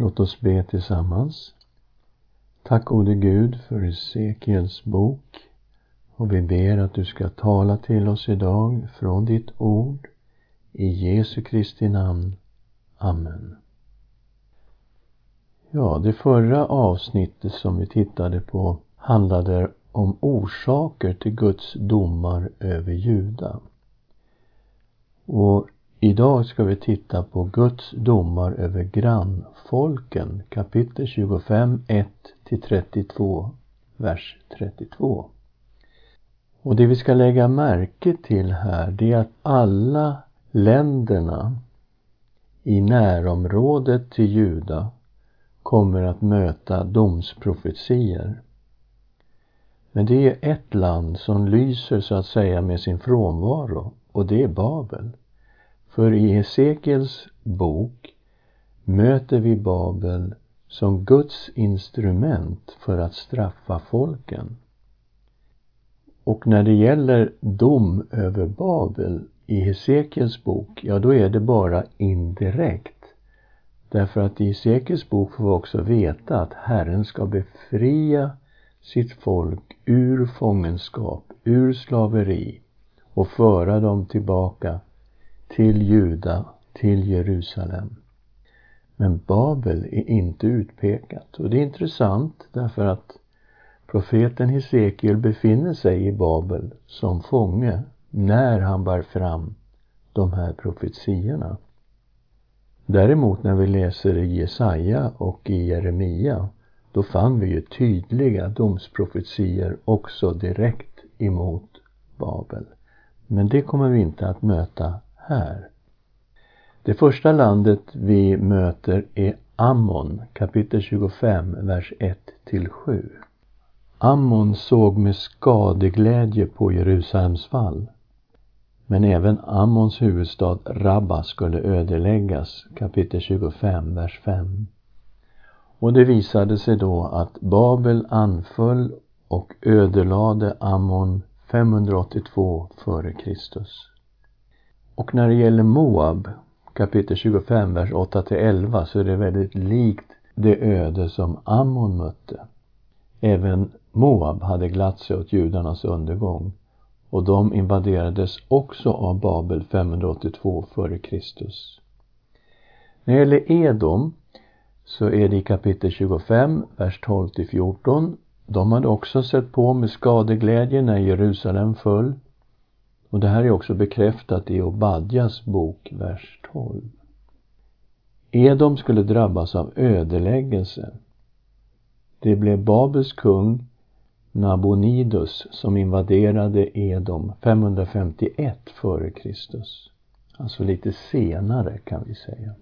Låt oss be tillsammans. Tack gode Gud för Esekiels bok och vi ber att du ska tala till oss idag från ditt ord. I Jesu Kristi namn. Amen. Ja, det förra avsnittet som vi tittade på handlade om orsaker till Guds domar över Juda. Och idag ska vi titta på Guds domar över grannfolken, kapitel 25, 1-32, vers 32. Och det vi ska lägga märke till här, det är att alla länderna i närområdet till Juda kommer att möta domsprofetier. Men det är ett land som lyser så att säga med sin frånvaro och det är Babel. För i Hesekiels bok möter vi Babel som Guds instrument för att straffa folken. Och när det gäller dom över Babel i Hesekiels bok, ja då är det bara indirekt. Därför att i Hesekiels bok får vi också veta att Herren ska befria sitt folk ur fångenskap, ur slaveri och föra dem tillbaka till Juda, till Jerusalem. Men Babel är inte utpekat och det är intressant därför att profeten Hesekiel befinner sig i Babel som fånge när han bar fram de här profetiorna. Däremot när vi läser i Jesaja och i Jeremia då fann vi ju tydliga domsprofetier också direkt emot Babel. Men det kommer vi inte att möta här. Det första landet vi möter är Ammon, kapitel 25, vers 1 till 7. Ammon såg med skadeglädje på Jerusalems fall. Men även Ammons huvudstad Rabba skulle ödeläggas, kapitel 25, vers 5. Och det visade sig då att Babel anföll och ödelade Ammon 582 f.Kr. Och när det gäller Moab, kapitel 25, vers 8-11 så är det väldigt likt det öde som Ammon mötte. Även Moab hade glatt sig åt judarnas undergång och de invaderades också av Babel 582 f.Kr. När det gäller Edom så är det i kapitel 25, vers 12 till 14. De hade också sett på med skadeglädje när Jerusalem föll. Och det här är också bekräftat i Obadjas bok, vers 12. Edom skulle drabbas av ödeläggelse. Det blev Babels kung Nabonidus som invaderade Edom 551 f.Kr. Alltså lite senare kan vi säga.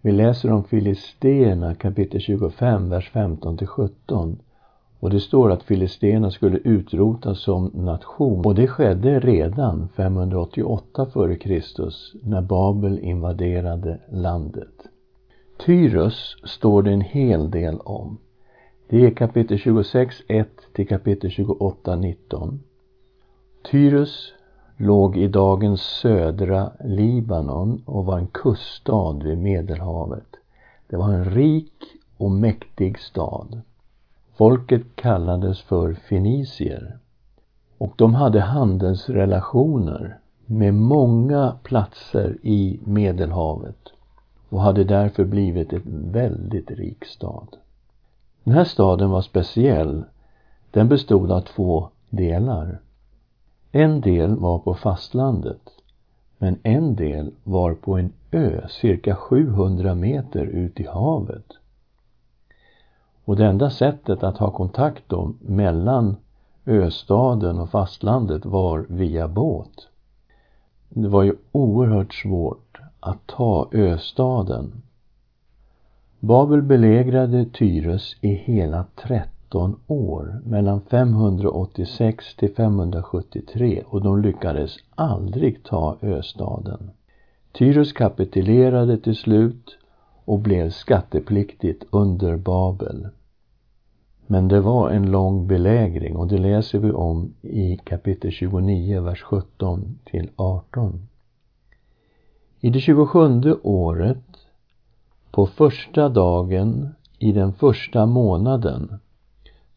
Vi läser om Filisterna kapitel 25, vers 15 till 17. Och det står att Filisterna skulle utrotas som nation och det skedde redan 588 f.Kr. när Babel invaderade landet. Tyrus står det en hel del om. Det är kapitel 26, 1 till kapitel 28, 19. Tyrus låg i dagens södra Libanon och var en kuststad vid Medelhavet. Det var en rik och mäktig stad. Folket kallades för fenicier och de hade handelsrelationer med många platser i Medelhavet och hade därför blivit en väldigt rik stad. Den här staden var speciell. Den bestod av två delar. En del var på fastlandet, men en del var på en ö cirka 700 meter ut i havet. Och det enda sättet att ha kontakt då mellan östaden och fastlandet var via båt. Det var ju oerhört svårt att ta östaden. Babel belägrade Tyrus i hela 13 år, mellan 586 till 573 och de lyckades aldrig ta östaden. Tyrus kapitulerade till slut och blev skattepliktigt under Babel. Men det var en lång belägring och det läser vi om i kapitel 29, vers 17 till 18. I det 27 året på första dagen i den första månaden.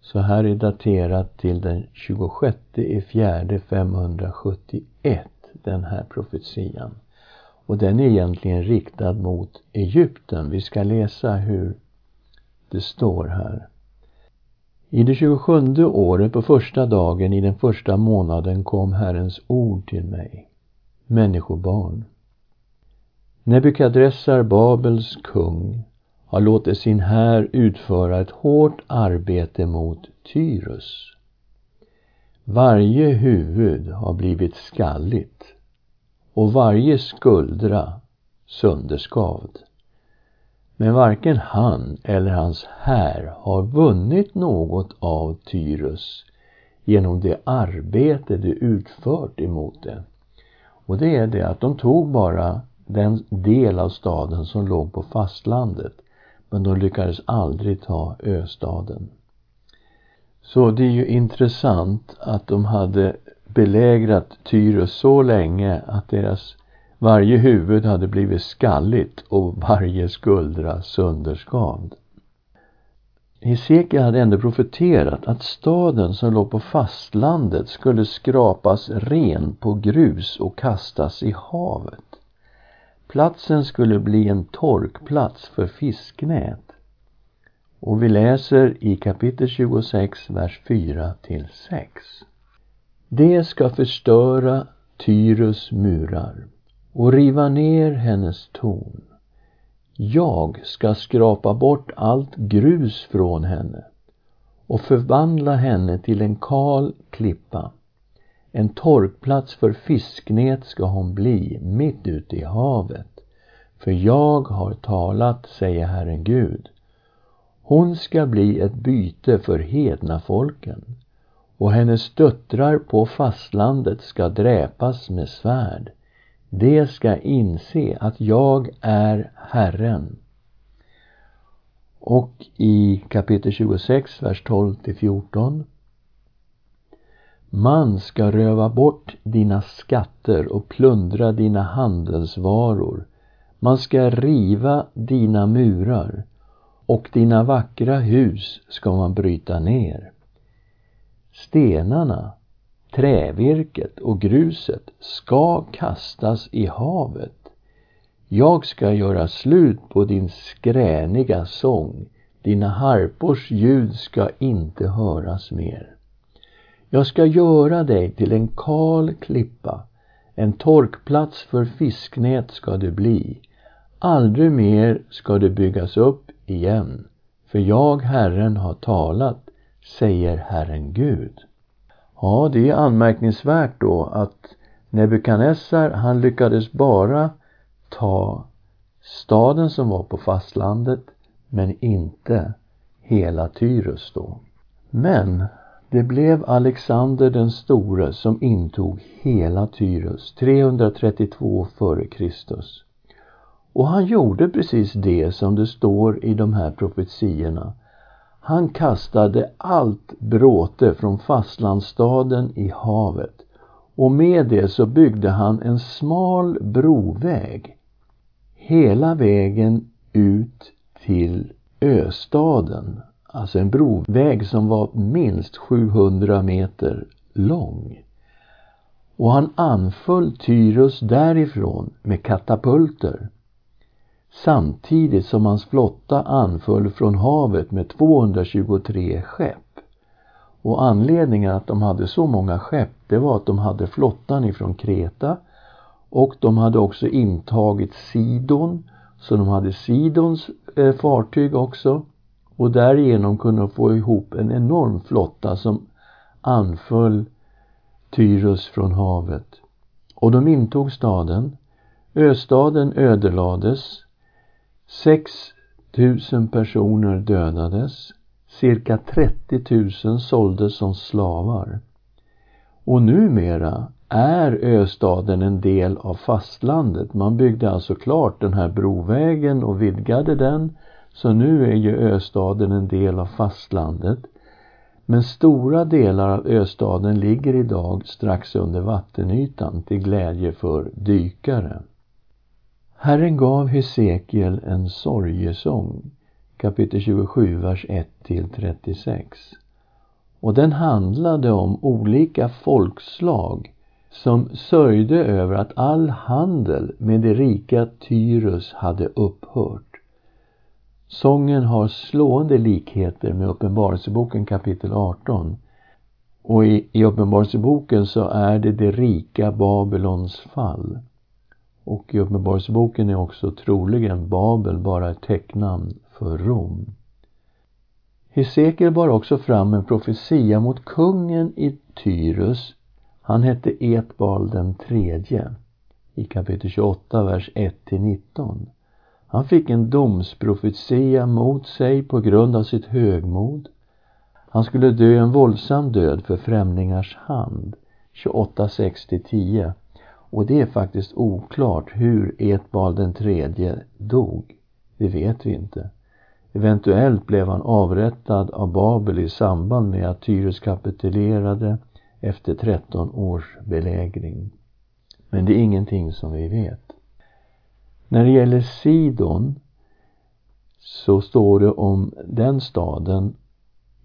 Så här är daterat till den 26 i fjärde 571, den här profetian. Och den är egentligen riktad mot Egypten. Vi ska läsa hur det står här. I det 27 året på första dagen i den första månaden kom Herrens ord till mig. Människobarn. Nebukadressar, Babels kung, har låtit sin här utföra ett hårt arbete mot Tyrus. Varje huvud har blivit skalligt och varje skuldra sönderskavd. Men varken han eller hans här har vunnit något av Tyrus genom det arbete de utfört emot det. Och det är det att de tog bara den del av staden som låg på fastlandet men de lyckades aldrig ta östaden. Så det är ju intressant att de hade belägrat Tyrus så länge att deras varje huvud hade blivit skalligt och varje skuldra sönderskavd. Hesekiel hade ändå profeterat att staden som låg på fastlandet skulle skrapas ren på grus och kastas i havet. Platsen skulle bli en torkplats för fisknät. Och vi läser i kapitel 26, vers 4 till 6. Det ska förstöra Tyrus murar och riva ner hennes torn. Jag ska skrapa bort allt grus från henne och förvandla henne till en kal klippa. En torkplats för fisknät ska hon bli mitt ute i havet. För jag har talat, säger Herren Gud. Hon ska bli ett byte för hedna folken och hennes döttrar på fastlandet ska dräpas med svärd de ska inse att jag är Herren. Och i kapitel 26, vers 12 till 14. Man ska röva bort dina skatter och plundra dina handelsvaror. Man ska riva dina murar och dina vackra hus ska man bryta ner. Stenarna trävirket och gruset ska kastas i havet. Jag ska göra slut på din skräniga sång. Dina harpors ljud ska inte höras mer. Jag ska göra dig till en kal klippa. En torkplats för fisknät ska du bli. Aldrig mer ska du byggas upp igen. För jag, Herren, har talat, säger Herren Gud. Ja, det är anmärkningsvärt då att Nebukadnessar, han lyckades bara ta staden som var på fastlandet, men inte hela Tyrus då. Men det blev Alexander den store som intog hela Tyrus 332 f.Kr. Och han gjorde precis det som det står i de här profetiorna han kastade allt bråte från fastlandsstaden i havet och med det så byggde han en smal broväg hela vägen ut till östaden. Alltså en broväg som var minst 700 meter lång. Och han anföll Tyrus därifrån med katapulter samtidigt som hans flotta anföll från havet med 223 skepp. Och anledningen att de hade så många skepp, det var att de hade flottan ifrån Kreta och de hade också intagit Sidon, så de hade Sidons eh, fartyg också och därigenom kunde de få ihop en enorm flotta som anföll Tyrus från havet. Och de intog staden. Östaden ödelades 6 000 personer dödades, cirka 30 000 såldes som slavar. Och numera är östaden en del av fastlandet. Man byggde alltså klart den här brovägen och vidgade den. Så nu är ju östaden en del av fastlandet. Men stora delar av östaden ligger idag strax under vattenytan till glädje för dykare. Herren gav Hesekiel en sorgesång, kapitel 27, vers 1 till 36. Och den handlade om olika folkslag som sörjde över att all handel med det rika Tyrus hade upphört. Sången har slående likheter med Uppenbarelseboken kapitel 18. Och i, i Uppenbarelseboken så är det det rika Babylons fall. Och i Uppenbarelseboken är också troligen Babel bara ett täcknamn för Rom. Hesekiel bar också fram en profetia mot kungen i Tyrus. Han hette Etbal den tredje i kapitel 28, vers 1 till 19. Han fick en domsprofetia mot sig på grund av sitt högmod. Han skulle dö en våldsam död för främlingars hand. 28, 6 10. Och det är faktiskt oklart hur Etbal den tredje dog. Det vet vi inte. Eventuellt blev han avrättad av Babel i samband med att Tyrus kapitulerade efter 13 års belägring. Men det är ingenting som vi vet. När det gäller Sidon så står det om den staden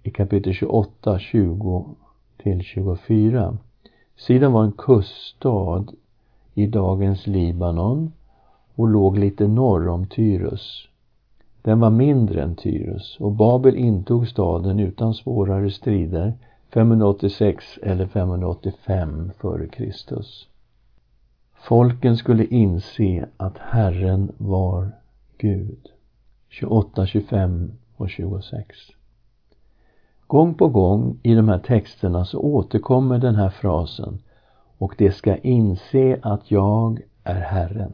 i kapitel 28, 20 till 24. Sidon var en kuststad i dagens Libanon och låg lite norr om Tyrus. Den var mindre än Tyrus och Babel intog staden utan svårare strider 586 eller 585 f.Kr. Folken skulle inse att Herren var Gud. 28, 25 och 26. Gång på gång i de här texterna så återkommer den här frasen och de ska inse att jag är Herren.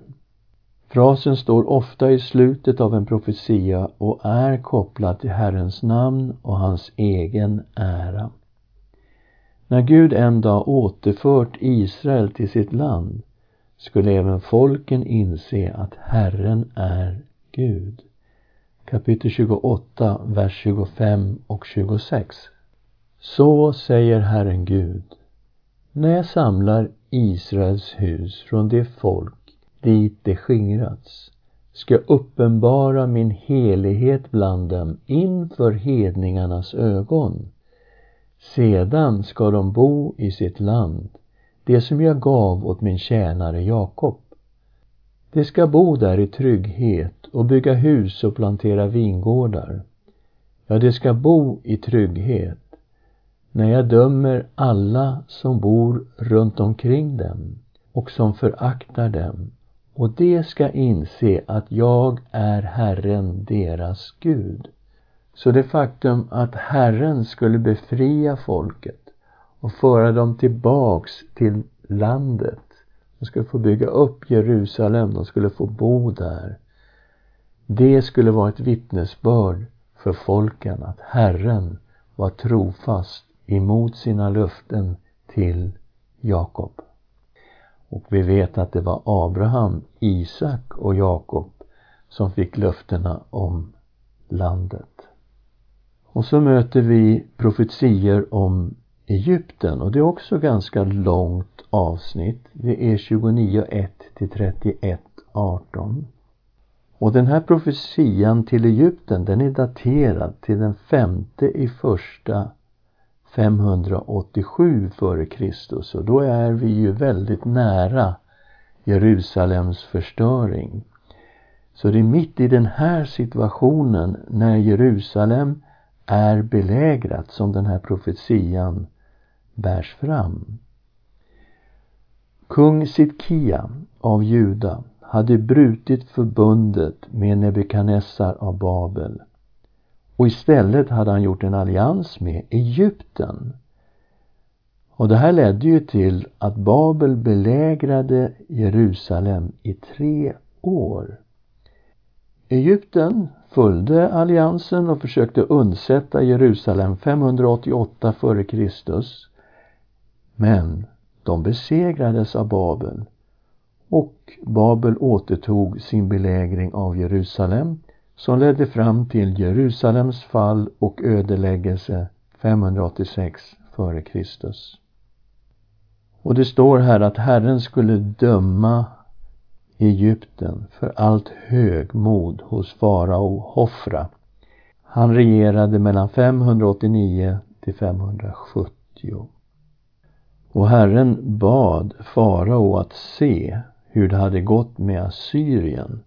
Frasen står ofta i slutet av en profetia och är kopplad till Herrens namn och hans egen ära. När Gud en dag återfört Israel till sitt land skulle även folken inse att Herren är Gud. Kapitel 28, vers 25 och 26. Så säger Herren Gud. När jag samlar Israels hus från det folk dit det skingrats ska jag uppenbara min helighet bland dem inför hedningarnas ögon. Sedan ska de bo i sitt land, det som jag gav åt min tjänare Jakob. De ska bo där i trygghet och bygga hus och plantera vingårdar. Ja, de ska bo i trygghet när jag dömer alla som bor runt omkring dem och som föraktar dem och de ska inse att jag är Herren, deras Gud. Så det faktum att Herren skulle befria folket och föra dem tillbaks till landet. De skulle få bygga upp Jerusalem, de skulle få bo där. Det skulle vara ett vittnesbörd för folken att Herren var trofast emot sina löften till Jakob. Och vi vet att det var Abraham, Isak och Jakob som fick löftena om landet. Och så möter vi profetier om Egypten och det är också ganska långt avsnitt. Det är 29 1 till 31 18. Och den här profetian till Egypten den är daterad till den femte i första 587 f.Kr. och då är vi ju väldigt nära Jerusalems förstöring. Så det är mitt i den här situationen när Jerusalem är belägrat som den här profetian bärs fram. Kung Sidkia av Juda hade brutit förbundet med Nebukadnessar av Babel och istället hade han gjort en allians med Egypten. Och det här ledde ju till att Babel belägrade Jerusalem i tre år. Egypten följde alliansen och försökte undsätta Jerusalem 588 f.Kr. Men de besegrades av Babel och Babel återtog sin belägring av Jerusalem som ledde fram till Jerusalems fall och ödeläggelse 586 f.Kr. Och det står här att Herren skulle döma Egypten för allt högmod hos farao Hofra. Han regerade mellan 589 till 570. Och Herren bad farao att se hur det hade gått med Assyrien.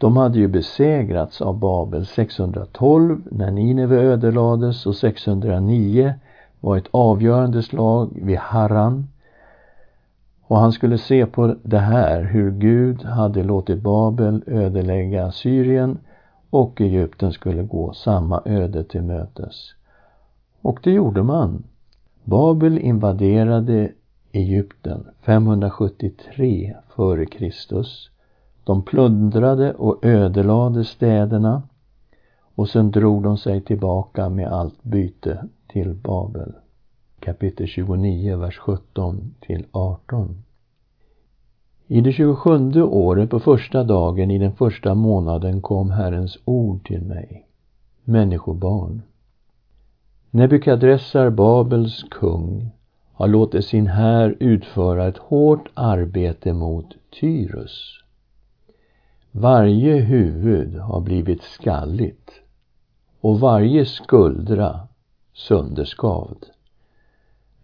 De hade ju besegrats av Babel 612 när Nineve ödelades och 609 var ett avgörande slag vid Harran. Och han skulle se på det här, hur Gud hade låtit Babel ödelägga Syrien och Egypten skulle gå samma öde till mötes. Och det gjorde man. Babel invaderade Egypten 573 f.Kr. De plundrade och ödelade städerna och sen drog de sig tillbaka med allt byte till Babel. Kapitel 29, vers 17 till 18. I det tjugosjunde året på första dagen i den första månaden kom Herrens ord till mig. Människobarn. Nebukadressar, Babels kung, har låtit sin här utföra ett hårt arbete mot Tyrus. Varje huvud har blivit skalligt och varje skuldra sönderskavd.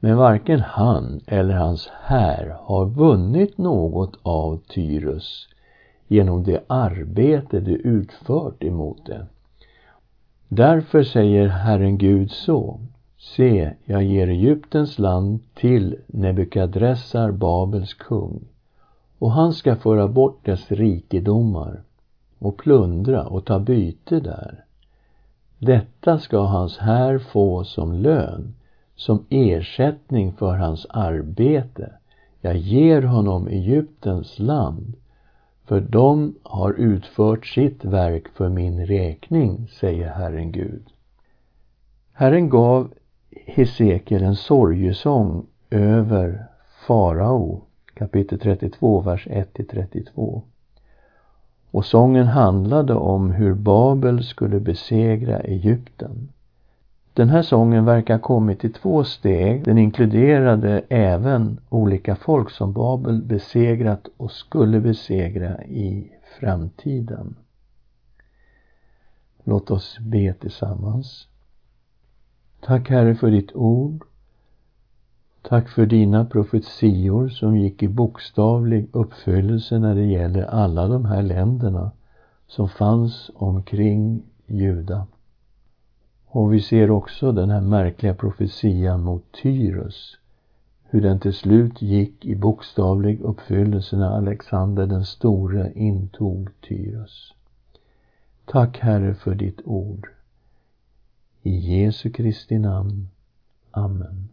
Men varken han eller hans här har vunnit något av Tyrus genom det arbete de utfört emot det. Därför säger Herren Gud så. Se, jag ger Egyptens land till Nebukadressar, Babels kung, och han ska föra bort dess rikedomar och plundra och ta byte där. Detta ska hans här få som lön, som ersättning för hans arbete. Jag ger honom Egyptens land, för de har utfört sitt verk för min räkning, säger Herren Gud. Herren gav Hesekiel en sorgesång över farao, kapitel 32, vers 1-32. Och sången handlade om hur Babel skulle besegra Egypten. Den här sången verkar ha kommit i två steg. Den inkluderade även olika folk som Babel besegrat och skulle besegra i framtiden. Låt oss be tillsammans. Tack Herre för ditt ord. Tack för dina profetior som gick i bokstavlig uppfyllelse när det gäller alla de här länderna som fanns omkring Juda. Och vi ser också den här märkliga profetian mot Tyrus. Hur den till slut gick i bokstavlig uppfyllelse när Alexander den store intog Tyrus. Tack Herre för ditt ord. I Jesu Kristi namn. Amen.